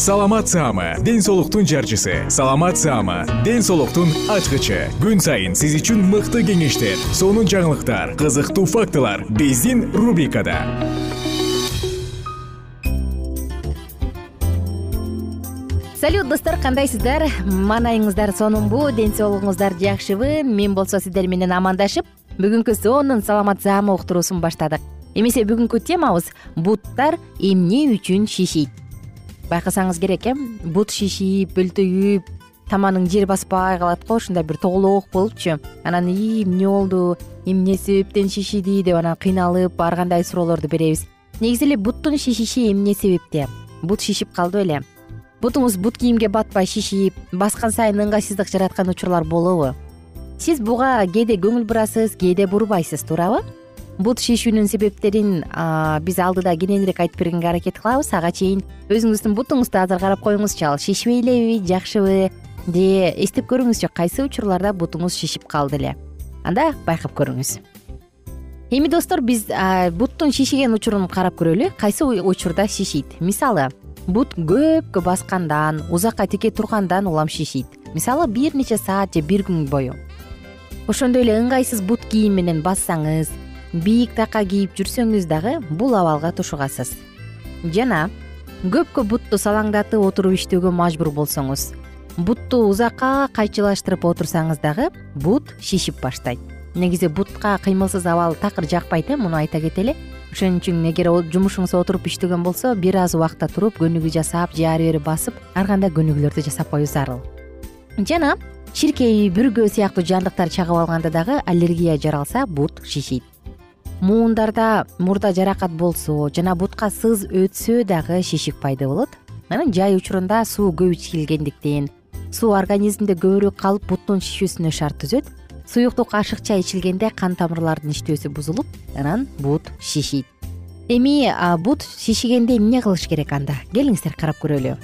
саламат саама ден соолуктун жарчысы. Саламат саама ден соолуктун ачкычы. Күн сайын сиз үчүн мыкты кеңештер сонун жаңылыктар кызыктуу фактылар биздин рубрикада. Салют достор кандайсыздар? Маанайыңыздар сонунбу ден соолугуңуздар жакшыбы. Мен болсо сиздер менен амандашып бүгүнкү сонун саламат саама уктуруусун баштадык. Эмесе бүгүнкү темабыз буттар эмне үчүн шишийт байкасаңыз керек э? Бут шишип өлтөйүп таманың жер баспай калат го ушундай бир тоголок болупчу анан ии эмне болду эмне себептен шишиди деп анан кыйналып ар кандай суроолорду беребиз. Негизи эле буттун шишиши эмне себептен бут шишип калды беле бутуңуз бут кийимге батпай шишип баскан сайын ыңгайсыздык жараткан учурлар болобу? Сиз буга кээде көңүл бурасыз кээде бурбайсыз туурабы бут шишүүнүн себептерин биз алдыда кененирээк айтып бергенге аракет кылабыз. Ага чейин өзүңүздүн бутуңузду азыр карап коюңузчу. Ал шишпей элеби жакшыбы же эстеп көрүңүзчү кайсы учурларда бутуңуз шишип калды эле? Анда байкап көрүңүз. Эми достор биз буттун шишиген учурун карап көрөлү. Кайсы учурда шишийт? Мисалы бут көпкө баскандан узакка тике тургандан улам шишийт. Мисалы бир нече саат же бир күн бою. Ошондой эле ыңгайсыз бут кийим менен бассаңыз бийик така кийип жүрсөңүз дагы бул абалга тушугасыз. Жана көпкө бутту салаңдатып отуруп иштөөгө мажбур болсоңуз бутту узакка кайчылаштырып отурсаңыз дагы бут шишип баштайт. Негизи бутка кыймылсыз абал такыр жакпайт э муну айта кетели. Ошон үчүн эгер жумушуңузда отуруп иштөгөн болсо бир аз убакта туруп көнүгүү жасап же ары бери басып ар кандай көнүгүүлөрдү жасап коюу зарыл. Жана чиркей бүргө сыяктуу жандыктар чагып алганда дагы аллергия жаралса бут шишийт муундарда мурда жаракат болсо жана бутка сыз өтсө дагы шишик пайда болот. Анан жай учурунда суу көп ичилгендиктен суу организмде көбүрөөк калып буттун шишүүсүнө шарт түзөт. Суюктук ашыкча ичилгенде кан тамырлардын иштөөсү бузулуп анан бут шишийт эми бут шишигенде эмне кылыш керек анда? Келиңиздер карап көрөлү.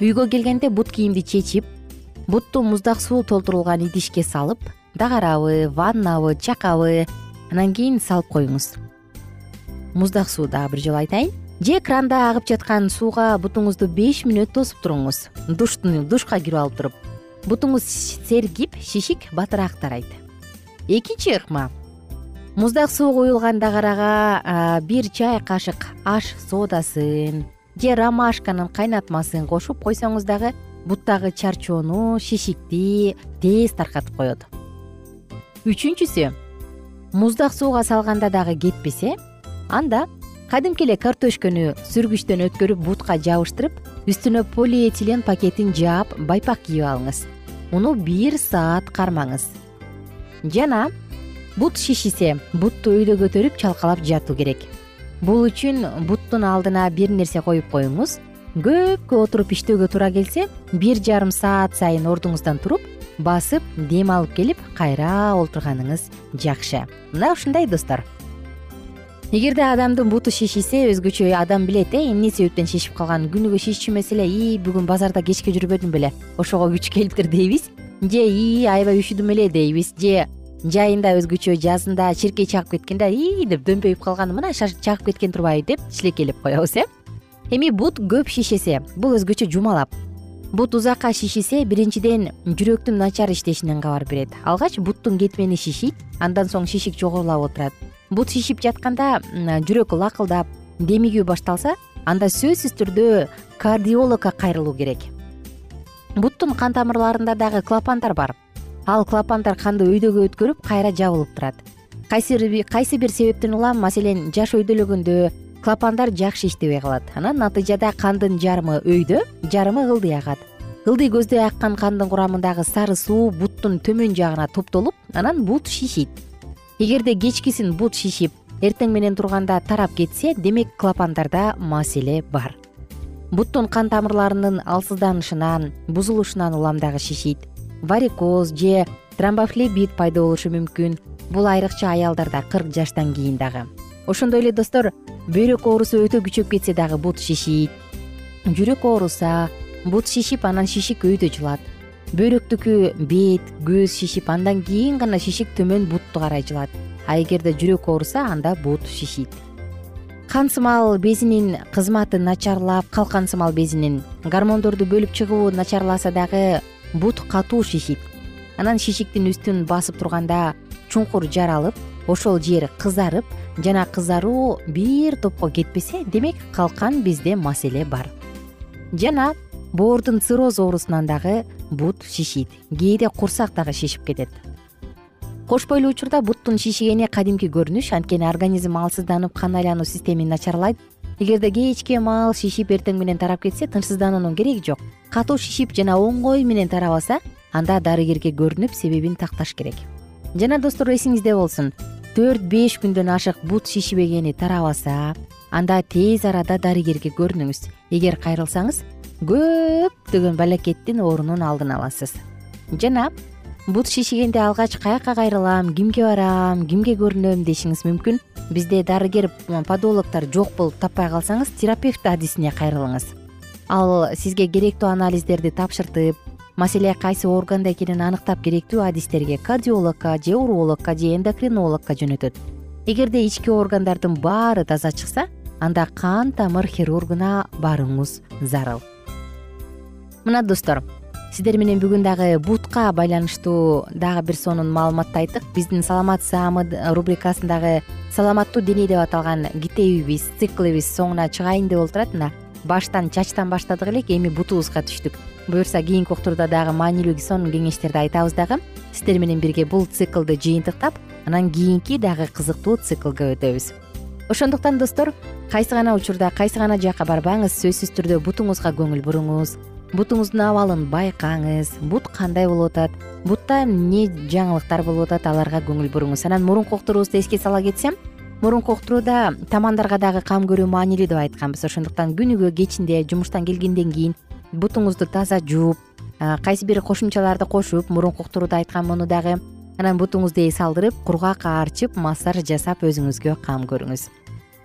Үйгө келгенде бут кийимди чечип бутту муздак суу толтурулган идишке салып дагарабы ваннабы чакабы анан кийин салып коюңуз. Муздак суу дагы бир жолу айтайын. Же кранда агып жаткан сууга бутуңузду беш мүнөт тосуп туруңуз. Душка кирип алып туруп. Бутуңуз сергип шишик батыраак тарайт экинчи ыкма муздак суу куюлган дагарага бир чай кашык аш содасын же ромашканын кайнатмасын кошуп койсоңуз дагы буттагы чарчоону шишикти тез таркатып коет. Үчүнчүсү муздак сууга салганда дагы кетпесе анда кадимки эле картөшкөнү сүргүчтөн өткөрүп бутка жабыштырып үстүнө полиэтилен пакетин жаап байпак кийип алыңыз. Муну бир саат кармаңыз. Жана бут шишисе бутту өйдө көтөрүп чалкалап жатуу керек. Бул үчүн буттун алдына бир нерсе коюп коюңуз. Көпкө отуруп иштөөгө туура келсе бир жарым саат сайын ордуңуздан туруп басып дем алып келип кайра олтурганыңыз жакшы. Мына ушундай достор. Эгерде адамдын буту шишисе өзгөчө адам билет э эмне себептен шишип калганын күнүгө шишчү эмес эле ии бүгүн базарда кечке жүрбөдүм беле ошого күч келиптир дейбиз. Же ии аябай үшүдүм эле дейбиз. Же жайында өзгөчө жазында чиркей чагып кеткен да ии деп дөмпөйүп калган мына чагып кеткен турбайбы деп шилекейлеп коебуз э. Эми бут көп шишесе бул өзгөчө жумалап бут узакка шишисе биринчиден жүрөктүн начар иштешинен кабар берет. Алгач буттун кетмени шишийт андан соң шишик жогорулап отурат. Бут шишип жатканда жүрөк лакылдап демигүү башталса анда сөзсүз түрдө кардиологко кайрылуу керек. Буттун кан тамырларында дагы клапандар бар. Ал клапандар канды өйдөгө өткөрүп кайра жабылып турат. Кайсы бир себептен улам маселен жаш өйдөлөгөндө клапандар жакшы иштебей калат. Анан натыйжада кандын жарымы өйдө жарымы ылдый агат ылдый көздөй аккан кандын курамындагы сары суу буттун төмөн жагына топтолуп анан бут шишийт эгерде кечкисин бут шишип эртең менен турганда тарап кетсе демек клапандарда маселе бар. Буттун кан тамырларынын алсызданышынан бузулушунан улам дагы шишийт варикоз же тромбофлебит пайда болушу мүмкүн. Бул айрыкча аялдарда кырк жаштан кийин дагы ошондой эле достор бөйрөк оорусу өтө күчөп кетсе дагы бут шишийт жүрөк ооруса бут шишип анан шишик өйдө жылат. Бөйрөктүкү бет көз шишип андан кийин гана шишик төмөн бутту карай жылат. А эгерде жүрөк ооруса анда бут шишийт кан сымал безинин кызматы начарлап калкан сымал безинин гормондорду бөлүп чыгуу начарласа дагы бут катуу шишийт анан шишиктин үстүн басып турганда чуңкур жаралып ошол жер кызарып жана кызаруу бир топко кетпесе демек калкан безде маселе бар. Жана боордун цирроз оорусунан дагы бут шишийт кээде курсак дагы шишип кетет. Кош бойлуу учурда буттун шишигени кадимки көрүнүш анткени организм алсызданып кан айлануу системин начарлайт. Эгерде кечке маал шишип эртең менен тарап кетсе тынчсыздануунун кереги жок. Катуу шишип жана оңой менен тарабаса анда дарыгерге көрүнүп себебин такташ керек. Жана достор эсиңизде болсун төрт беш күндөн ашык бут шишибегени тарабаса анда тез арада дарыгерге көрүнүңүз эгер кайрылсаңыз көптөгөн балакеттин оорунун алдын аласыз. Жана бут шишигенде алгач каяка кайрылам кимге барам кимге көрүнөм дешиңиз мүмкүн. Бизде дарыгер подологдор жок болуп таппай калсаңыз терапевт адисине кайрылыңыз. Ал сизге керектүү анализдерди тапшыртып маселе кайсы органда экенин аныктап керектүү адистерге кардиологко же урологко же эндокринологко жөнөтөт. Эгерде ички органдардын баары таза чыкса анда кан тамыр хирургуна барууңуз зарыл. Мына достор сиздер менен бүгүн дагы бутка байланыштуу дагы бир сонун маалыматты айттык. Биздин саламат саамы рубрикасындагы саламаттуу дене деп аталган китебибиз циклибиз соңуна чыгайын деп олтурат мына баштан чачтан баштадык элек эми бутубузга түштүк буюрса кийинки уктуруда дагы маанилүү сонун кеңештерди айтабыз дагы. Сиздер менен бирге бул циклды жыйынтыктап анан кийинки дагы кызыктуу циклга өтөбүз. Ошондуктан достор кайсы гана учурда кайсы гана жакка барбаңыз сөзсүз түрдө бутуңузга көңүл буруңуз. Бутуңуздун абалын байкаңыз бут кандай болуп атат бутта эмне жаңылыктар болуп атат аларга көңүл буруңуз. Анан мурунку уктуруубузду эске сала кетсем мурунку уктурууда тамандарга дагы кам көрүү маанилүү деп айтканбыз. Ошондуктан күнүгө кечинде жумуштан келгенден кийин бутуңузду таза жууп кайсы бир кошумчаларды кошуп мурунку уктурууда айткан муну дагы анан бутуңузду эс алдырып кургак аарчып массаж жасап өзүңүзгө кам көрүңүз.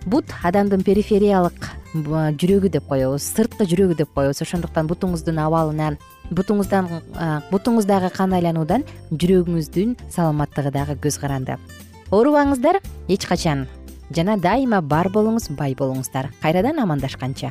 Бут адамдын перифериялык жүрөгү деп коебуз сырткы жүрөгү деп коебуз. Ошондуктан бутуңуздун абалынан бутуңуздан бутуңуздагы кан айлануудан жүрөгүңүздүн саламаттыгы дагы көз каранды. Оорубаңыздар эч качан. Жана дайыма бар болуңуз бай болуңуздар. Кайрадан амандашканча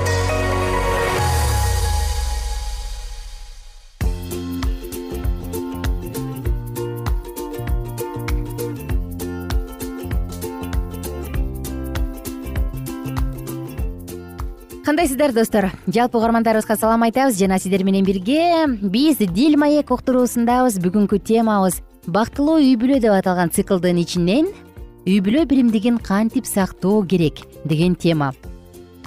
достор. Жалпы угармандарыбызга салам айтабыз. Жана сиздер менен бирге биз дил маек уктуруусундабыз. Бүгүнкү темабыз бактылуу үй бүлө деп аталган циклдын ичинен үй бүлө биримдигин кантип сактоо керек? деген тема.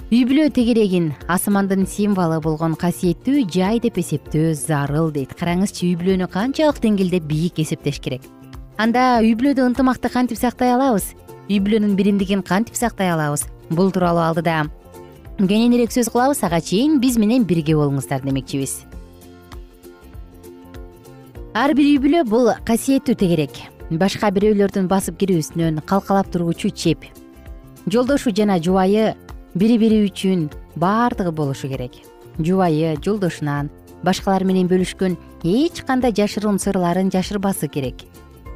Үй бүлө тегерегин асмандын символу болгон касиеттүү жай деп эсептөө зарыл дейт. Караңызчы үй бүлөнү канчалык деңгээлде бийик эсептеш керек. Анда үй бүлөдө ынтымакты кантип сактай алабыз? Үй бүлөнүн биримдигин кантип сактай алабыз? Бул тууралуу алдыда кененирээк сөз кылабыз ага чейин биз менен бирге болуңуздар демекчибиз. Ар бир үй бүлө бул касиеттүү тегерек башка бирөөлөрдүн басып кирүү үстүнөн калкалап тургучу чеп. Жолдошу жана жубайы бири бири үчүн баардыгы болушу керек. Жубайы жолдошунан башкалар менен бөлүшкөн эч кандай жашыруун сырларын жашырбасы керек.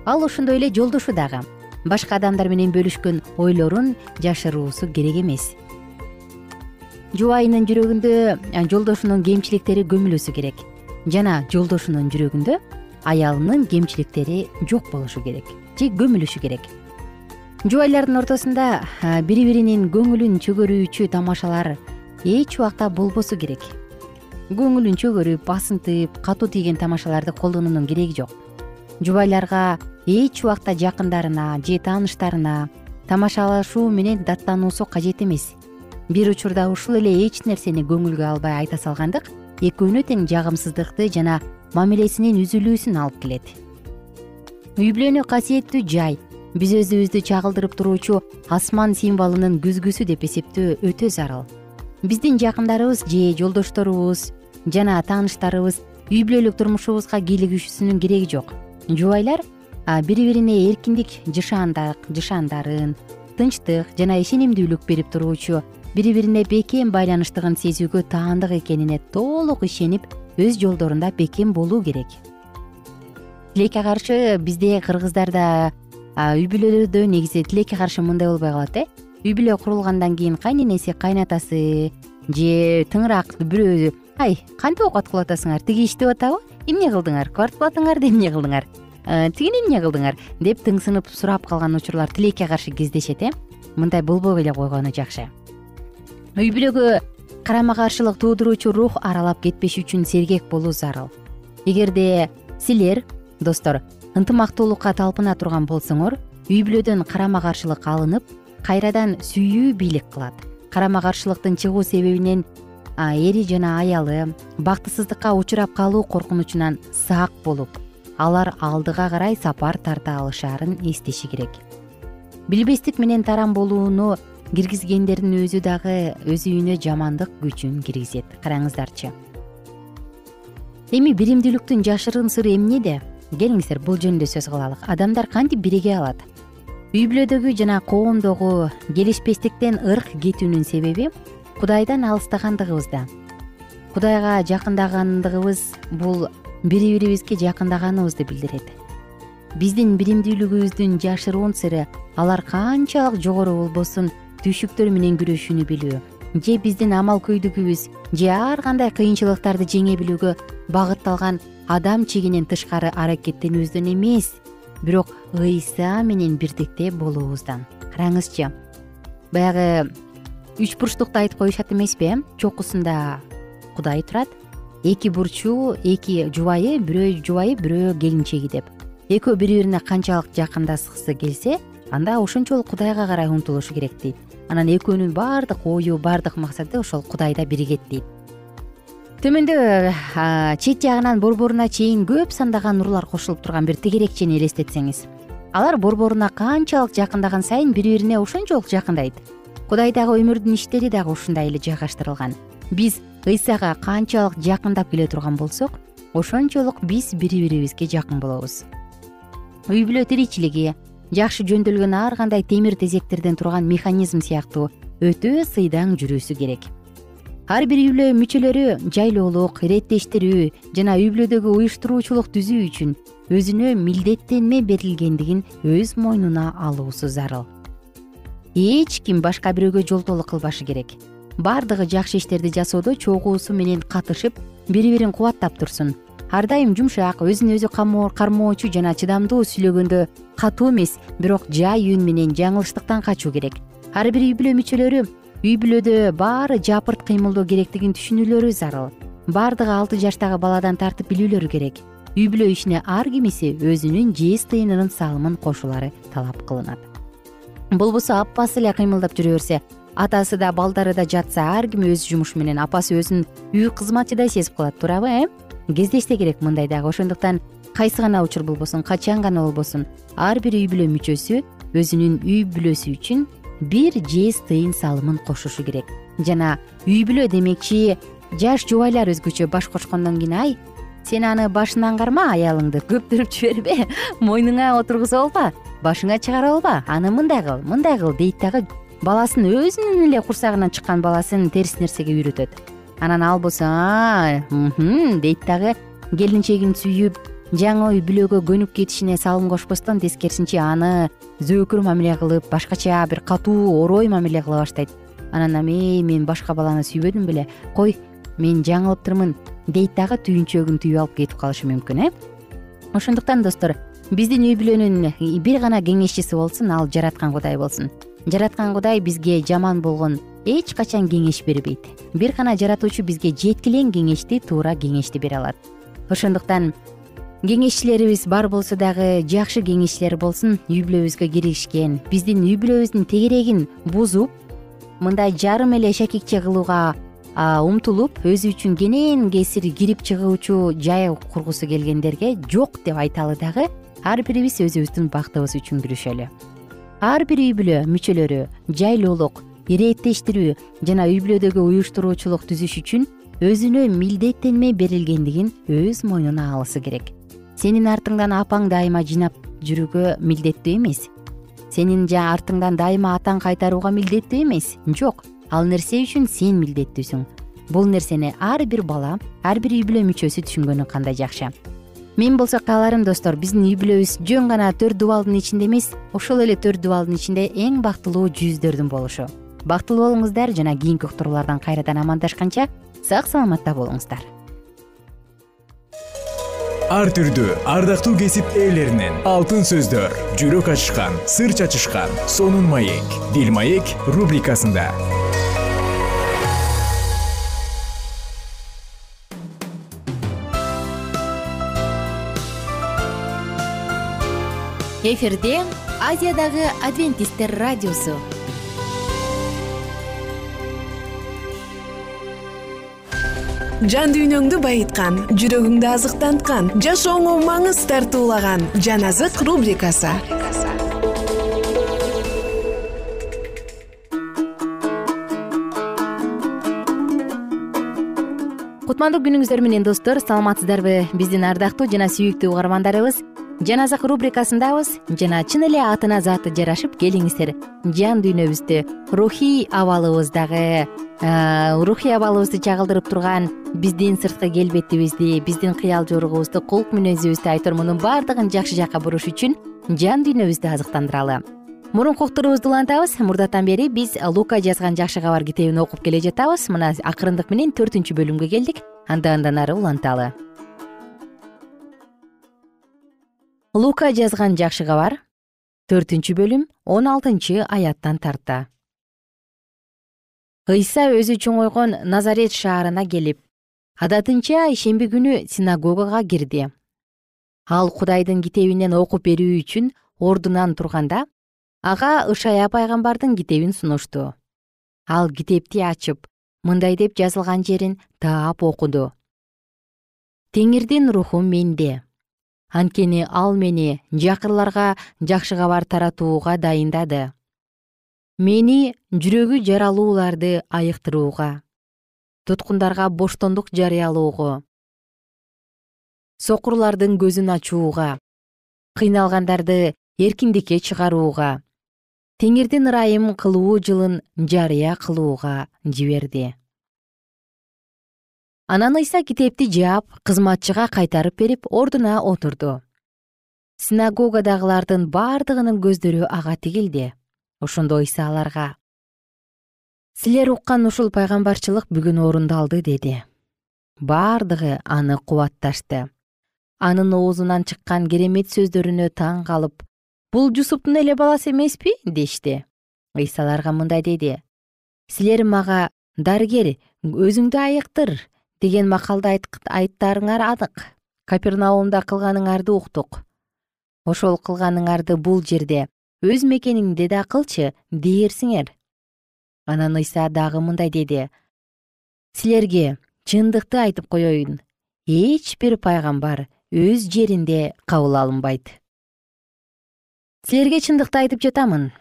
Ал ошондой эле жолдошу дагы башка адамдар менен бөлүшкөн ойлорун жашыруусу керек эмес жубайынын жүрөгүндө жолдошунун кемчиликтери көмүлүүсү керек. Жана жолдошунун жүрөгүндө аялынын кемчиликтери жок болушу керек же көмүлүшү керек. Жубайлардын ортосунда бири биринин көңүлүн чөгөрүүчү тамашалар эч убакта болбосу керек. Көңүлүн чөгөрүп басынтып катуу тийген тамашаларды колдонуунун кереги жок. Жубайларга эч убакта жакындарына же тааныштарына тамашалашуу менен даттануусу кажет эмес бир учурда ушул эле эч нерсени көңүлгө албай айта салгандык экөөнө тең жагымсыздыкты жана мамилесинин үзүлүүсүн алып келет. Үй бүлөнү касиеттүү жай биз өзүбүздү чагылдырып туруучу асман символунун күзгүсү деп эсептөө өтө зарыл. Биздин жакындарыбыз же жолдошторубуз жана тааныштарыбыз үй бүлөлүк турмушубузга кийлигишүүсүнүн кереги жок. Жубайлар бири бирине эркиндик жышаандарын тынчтык жана ишенимдүүлүк берип туруучу бири бирине бекем байланыштыгын сезүүгө таандык экенине толук ишенип өз жолдорунда бекем болуу керек. Тилекке каршы бизде кыргыздарда үй бүлөлөрдө негизи тилекке каршы мындай болбой калат э? Үй бүлө курулгандан кийин кайненеси кайнатасы же тыңыраак бирөө ай кантип оокат кылып атасыңар? Тиги иштеп атабы? Эмне кылдыңар? Квартплатаңарды эмне кылдыңар «Э, тигини эмне кылдыңар? Деп тыңсынып сурап калган учурлар тилекке каршы кездешет э? Мындай болбой эле койгону жакшы. Үй бүлөгө карама каршылык туудуруучу рух аралап кетпеш үчүн сергек болуу зарыл. Эгерде силер достор ынтымактуулукка талпына турган болсоңор үй бүлөдөн карама каршылык алынып кайрадан сүйүү бийлик кылат. Карама каршылыктын чыгуу себебинен эри жана аялы бактысыздыкка учурап калуу коркунучунан сак болуп алар алдыга карай сапар тарта алышаарын эстеши керек. Билбестик менен таран болууну киргизгендердин өзү дагы өз үйүнө жамандык күчүн киргизет. Караңыздарчы. Эми биримдүүлүктүн жашырын сыры эмнеде келиңиздер бул жөнүндө сөз кылалык. Адамдар кантип бириге алат? Үй бүлөдөгү жана коомдогу келишпестиктен ырк кетүүнүн себеби кудайдан алыстагандыгыбызда кудайга жакындагандыгыбыз бул бири бирибизге жакындаганыбызды билдирет. Биздин биримдүүлүгүбүздүн жашыруун сыры алар канчалык жогору болбосун түйшүктөр менен күрөшүүнү билүү. Же биздин амал көйдүгүбүз же ар кандай кыйынчылыктарды жеңе билүүгө багытталган адам чегинен тышкары аракеттенүүбүздөн эмес. Бирок ыйса менен бирдикте болуубуздан. Караңызчы баягы үч бурчтукту айтып коюшат эмеспи э? Чокусунда кудай турат эки бурчу эки жубайы бирөө жубайы бирөө келинчеги деп. Экөө бири бирине канчалык жакындашкысы келсе анда ошончолук кудайга карай умтулушу керек дейт. Анан экөөнүн баардык ою баардык максаты ошол кудайда биригет дейт. Төмөндө чет жагынан борборуна чейин көп сандаган нурлар кошулуп турган бир тегерекчени элестетсеңиз. Алар борборуна канчалык жакындаган сайын бири бирине ошончолук жакындайт. Кудайдагы өмүрдүн иштери дагы ушундай эле жайгаштырылган биз ыйсага канчалык жакындап келе турган болсок ошончолук биз бири бирибизге жакын болобуз. Үй бүлө тиричилиги жакшы жөндөлгөн ар кандай темир тезектерден турган механизм сыяктуу өтө сыйдаң жүрүүсү керек. Ар бир үй бүлө мүчөлөрү жайлоолук иреттештирүү жана үй бүлөдөгү уюштуруучулук түзүү үчүн өзүнө милдеттенме берилгендигин өз мойнуна алуусу зарыл. Эч ким башка бирөөгө жолтоолук кылбашы керек баардыгы жакшы иштерди жасоодо чогуусу менен катышып бири бирин кубаттап турсун. Ар дайым жумшак өзүн өзү кармоочу жана чыдамдуу сүйлөгөндө катуу эмес бирок жай үн менен жаңылыштыктан качуу керек. Ар бир үй бүлө мүчөлөрү үй бүлөдө баары жапырт кыймылдоо керектигин түшүнүүлөрү зарыл. Баардыгы алты жаштагы баладан тартып билүүлөрү керек. Үй бүлө ишине ар кимиси өзүнүн жез тыйынынын салымын кошуулары талап кылынат. Болбосо апасы эле кыймылдап жүрө берсе атасы да балдары да жатса ар ким өз жумушу менен апасы өзүн үй кызматчыдай сезип калат туурабы э? Кездешсе керек мындай дагы. Ошондуктан кайсы гана учур болбосун качан гана болбосун ар бир үй бүлө мүчөсү өзүнүн үй бүлөсү үчүн бир жез тыйын салымын кошушу керек. Жана үй бүлө демекчи жаш жубайлар өзгөчө баш кочкондон кийин ай сен аны башынан карма аялыңды көптүрүп жибербе мойнуңа отургузуп алба башыңа чыгарып алба аны мындай кыл мындай кыл дейт дагы баласын өзүнүн эле курсагынан чыккан баласын терс нерсеге үйрөтөт. Анан ал болсо дейт дагы келинчегин сүйүп жаңы үй бүлөгө көнүп кетишине салым кошпостон тескерисинче аны зөөкүр мамиле кылып башкача бир катуу орой мамиле кыла баштайт. Анан эмей мен башка баланы сүйбөдүм беле. Кой мен жаңылыптырмын дейт дагы түйүнчөгүн түйүп алып кетип калышы мүмкүн э? Ошондуктан достор биздин үй бүлөнүн бир гана кеңешчиси болсун ал жараткан кудай болсун жараткан кудай бизге жаман болгон эч качан кеңеш бербейт. Бир гана жаратуучу бизге жеткилең кеңешти туура кеңешти бере алат. Ошондуктан кеңешчилерибиз бар болсо дагы жакшы кеңешчилер болсун үй бүлөбүзгө киришкен биздин үй бүлөбүздүн тегерегин бузуп мындай жарым эле шакекче кылууга умтулуп өзү үчүн кенен кесир кирип чыгуучу жай кургусу келгендерге жок деп айталы дагы ар бирибиз өзүбүздүн бактыбыз үчүн күрөшөлү ар бир үй бүлө мүчөлөрү жайлуулук ирээттештирүү жана үй бүлөдөгү уюштуруучулук түзүш үчүн өзүнө милдеттенме берилгендигин өз мойнуна алысы керек. Сенин артыңдан апаң дайыма жыйнап жүрүүгө милдеттүү эмес. Сенин артыңдан дайыма атаң кайтарууга милдеттүү эмес жок. Ал нерсе үчүн сен милдеттүүсүң. Бул нерсени ар бир бала ар бир үй бүлө мүчөсү түшүнгөнү кандай жакшы мен болсо кааларым достор биздин үй бүлөбүз жөн гана төрт дубалдын ичинде эмес ошол эле төрт дубалдын ичинде эң бактылуу жүздөрдүн болушу. Бактылуу болуңуздар жана кийинки уктуруулардан кайрадан амандашканча сак саламатта болуңуздар. Ар түрдүү ардактуу кесип ээлеринен алтын сөздөр жүрөк ачышкан сыр чачышкан сонун маек бил маек рубрикасында эфирде азиядагы адвентисттер радиосу. Жан дүйнөңдү байыткан жүрөгүңдү азыктанткан жашооңо маңыз тартуулаган жан азык рубрикасы. Кутмандуу күнүңүздөр менен достор саламатсыздарбы? Биздин ардактуу жана сүйүктүү угармандарыбыз жаназак рубрикасындабыз жана чын эле атына заты жарашып келиңиздер. Жан дүйнөбүздү рухий абалыбыздагы рухий абалыбызды чагылдырып турган биздин сырткы келбетибизди биздин кыял жоругубузду кулк мүнөзүбүздү айтор мунун баардыгын жакшы жакка буруш үчүн жан дүйнөбүздү азыктандыралы. Мурунку уктуруубузду улантабыз. Мурдатан бери биз лука жазган жакшы кабар китебин окуп келе жатабыз. Мына акырындык менен төртүнчү бөлүмгө келдик. Анда андан ары уланталы лука жазган жакшы кабар төртүнчү бөлүм он алтынчы аяттан тарта. Ыйса өзү чоңойгон назарет шаарына келип адатынча ишемби күнү синагогага кирди. Ал кудайдын китебинен окуп берүү үчүн ордунан турганда ага ышая пайгамбардын китебин сунушту. Ал китепти ачып мындай деп жазылган жерин таап окуду. Теңирдин руху менде анткени ал мени жакырларга жакшы кабар таратууга дайындады. Мени жүрөгү жаралууларды айыктырууга туткундарга боштондук жарыялоого сокурлардын көзүн ачууга кыйналгандарды эркиндикке чыгарууга теңирдин ырайым кылуу жылын жарыя кылууга жиберди анан ыйса китепти жаап кызматчыга кайтарып берип ордуна отурду. Синагогадагылардын бардыгынын көздөрү ага тигилди ошондо ыйса аларга силер уккан ушул пайгамбарчылык бүгүн орундалды деди. Бардыгы аны кубатташты. Анын оозунан чыккан керемет сөздөрүнө таң калып бул жусуптун эле баласы эмеспи дешти. Ыйса аларга мындай деди. Силер мага дарыгер өзүңдү айыктыр деген макалды айттарыңар анык капернаумда кылганыңарды уктук. Ошол кылганыңарды бул жерде өз мекениңде да кылчы дээрсиңер анан ыйса дагы мындай деди. Силерге чындыкты айтып коеюн эч бир пайгамбар өз жеринде кабыл алынбайт. Силерге чындыкты айтып жатамын.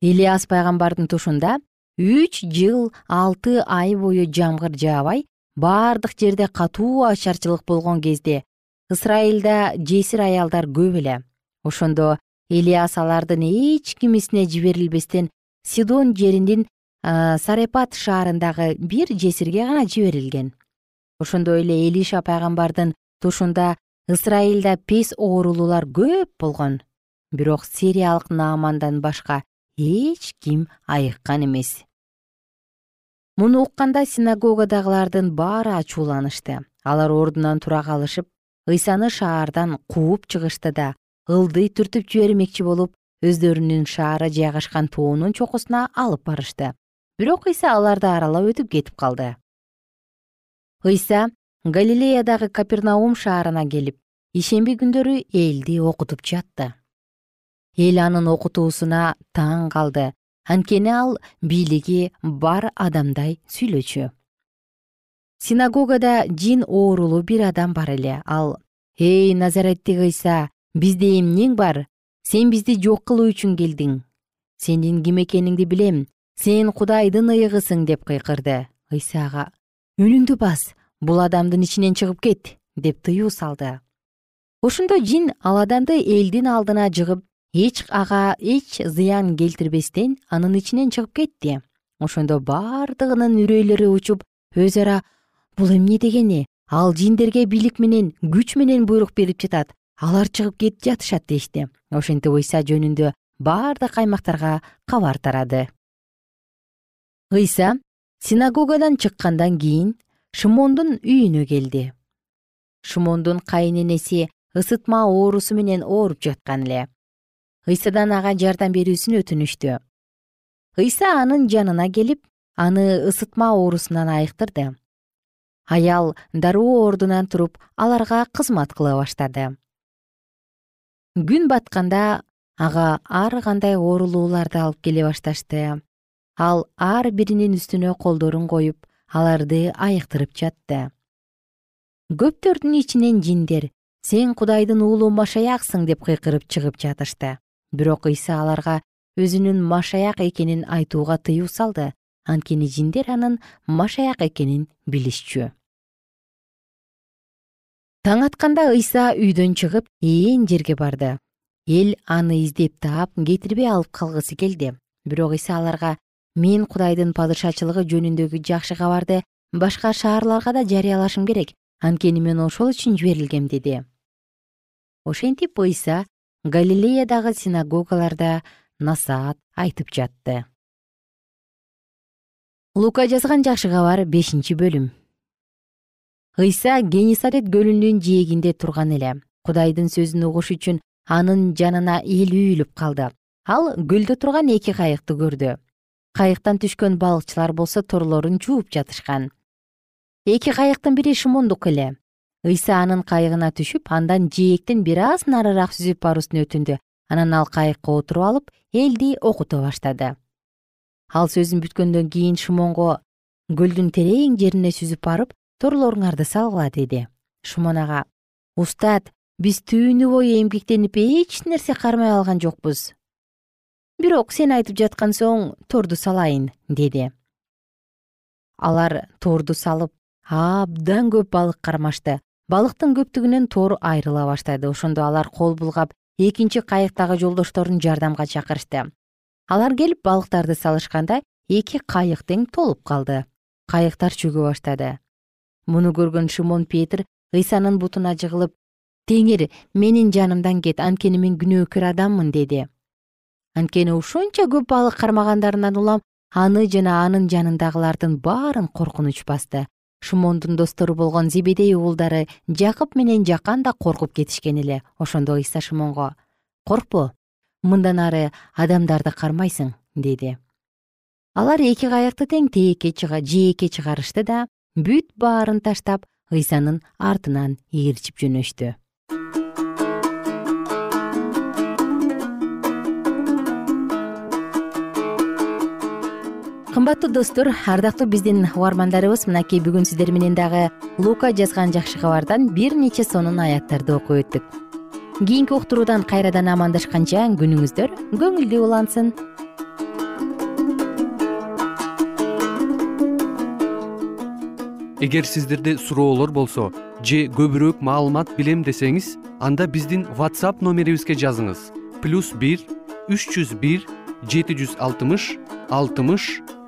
Ильяс пайгамбардын тушунда үч жыл алты ай бою жамгыр жаабай бардык жерде катуу ачарчылык болгон кезде ысрайылда жесир аялдар көп эле. Ошондо ильяс алардын эч кимисине жиберилбестен сидон жеринин сарепат шаарындагы бир жесирге гана жиберилген. Ошондой эле элиша пайгамбардын тушунда ысрайылда пес оорулуулар көп болгон. Бирок сириялык наамандан башка эч ким айыккан эмес муну укканда синагогадагылардын баары ачууланышты. Алар ордунан тура калышып ыйсаны шаардан кууп чыгышты да ылдый түртүп жибермекчи болуп өздөрүнүн шаары жайгашкан тоонун чокусуна алып барышты. Бирок ыйса аларды аралап өтүп кетип калды. Ыйса галилеядагы капернаум шаарына келип ишемби күндөрү элди окутуп жатты. Эл анын окутуусуна таң калды анткени ал бийлиги бар адамдай сүйлөчү. Синагогада жин оорулуу бир адам бар эле. Ал эй назареттик ыйса бизде эмнең бар? Сен бизди жок кылуу үчүн келдиң. Сенин ким экениңди билем. Сен кудайдын ыйыгысың деп кыйкырды. Ыйса ага үнүңдү бас бул адамдын ичинен чыгып кет деп тыюу салды. Ошондо жин ал адамды элдин алдына жыгып эч ага эч зыян келтирбестен анын ичинен чыгып кетти. Ошондо бардыгынын үрөйлөрү учуп өз ара бул эмне дегени ал жиндерге бийлик менен күч менен буйрук берип жатат. Алар чыгып кетип жатышат дешти. Ошентип ыйса жөнүндө бардык аймактарга кабар тарады. Ыйса синагогадан чыккандан кийин шымондун үйүнө келди. Шымондун кайынэнеси ысытма оорусу менен ооруп жаткан эле ыйсадан ага жардам берүүсүн өтүнүштү. Ыйса анын жанына келип аны ысытма оорусунан айыктырды. Аял дароо ордунан туруп аларга кызмат кыла баштады. Күн батканда ага ар кандай оорулууларды алып келе башташты. Ал ар биринин үстүнө колдорун коюп аларды айыктырып жатты. Көптөрдүн ичинен жиндер сен кудайдын уулу машаяксың деп кыйкырып чыгып жатышты бирок ыйса аларга өзүнүн машаяк экенин айтууга тыюу салды. Анткени жиндер анын машаяк экенин билишчү. Таң атканда ыйса үйдөн чыгып ээн жерге барды. Эл аны издеп таап кетирбей алып калгысы келди. Бирок ыйса аларга мен кудайдын падышачылыгы жөнүндөгү жакшы кабарды башка шаарларга да жарыялашым керек. Анткени мен ошол үчүн жиберилгем деди. Ошентип ыйса галилеядагы синагогаларда насаат айтып жатты. Лука жазган жакшы кабар бешинчи бөлүм. Ыйса генисарет көлүнүн жээгинде турган эле. Кудайдын сөзүн угуш үчүн анын жанына эл үйүлүп калды. Ал көлдө турган эки кайыкты көрдү. Кайыктан түшкөн балыкчылар болсо торлорун жууп жатышкан. Эки кайыктын бири шымондук эле ыйса анын кайыгына түшүп андан жээктен бир аз нарыраак сүзүп баруусун өтүндү анан ал кайыкка отуруп алып элди окуто баштады. Ал сөзүн бүткөндөн кийин шымонго көлдүн терең жерине сүзүп барып торлоруңарды салгыла деди. Шымон ага устат биз түнү бою эмгектенип эч нерсе кармай алган жокпуз. Бирок сен айтып жаткан соң торду салайын деди. Алар торду салып абдан көп балык кармашты балыктын көптүгүнөн тор айрыла баштады ошондо алар кол булгап экинчи кайыктагы жолдошторун жардамга чакырышты. Алар келип балыктарды салышканда эки кайык тең толуп калды. Кайыктар чөгө баштады. Муну көргөн шымон петир ыйсанын бутуна жыгылып теңир менин жанымдан кет анткени мен күнөөкөр адаммын деди. Анткени ушунча көп балык кармагандарынан улам аны жана анын жанындагылардын баарын коркунуч басты шымондун достору болгон зебедей уулдары жакып менен жакан да коркуп кетишкен эле ошондо ыйса шымонго коркпо мындан ары адамдарды кармайсың деди. Алар эки кайыкты тең тээкке жээкке чыгарышты да бүт баарын таштап ыйсанын артынан ээрчип жөнөштү кымбаттуу достор ардактуу биздин угармандарыбыз мынакей бүгүн сиздер менен дагы лука жазган жакшы кабардан бир нече сонун аяттарды окуп өттүк. Кийинки уктуруудан кайрадан амандашканча күнүңүздөр көңүлдүү улансын. Эгер сиздерде суроолор болсо же көбүрөөк маалымат билем десеңиз анда биздин whatsapp номерибизге жазыңыз. Плюс бир үч жүз бир жети жүз алтымыш алтымыш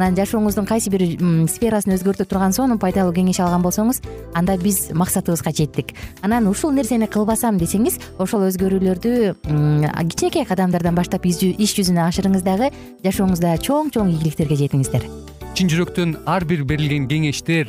анан жашооңуздун кайсы бир сферасын өзгөртө турган сонун пайдалуу кеңеш алган болсоңуз анда биз максатыбызга жеттик. Анан ушул нерсени кылбасам десеңиз ошол өзгөрүүлөрдү кичинекей кадамдардан баштап иш жүзүнө ашырыңыз дагы жашооңузда чоң чоң ийгиликтерге жетиңиздер. Чын жүрөктөн ар бир берилген кеңештер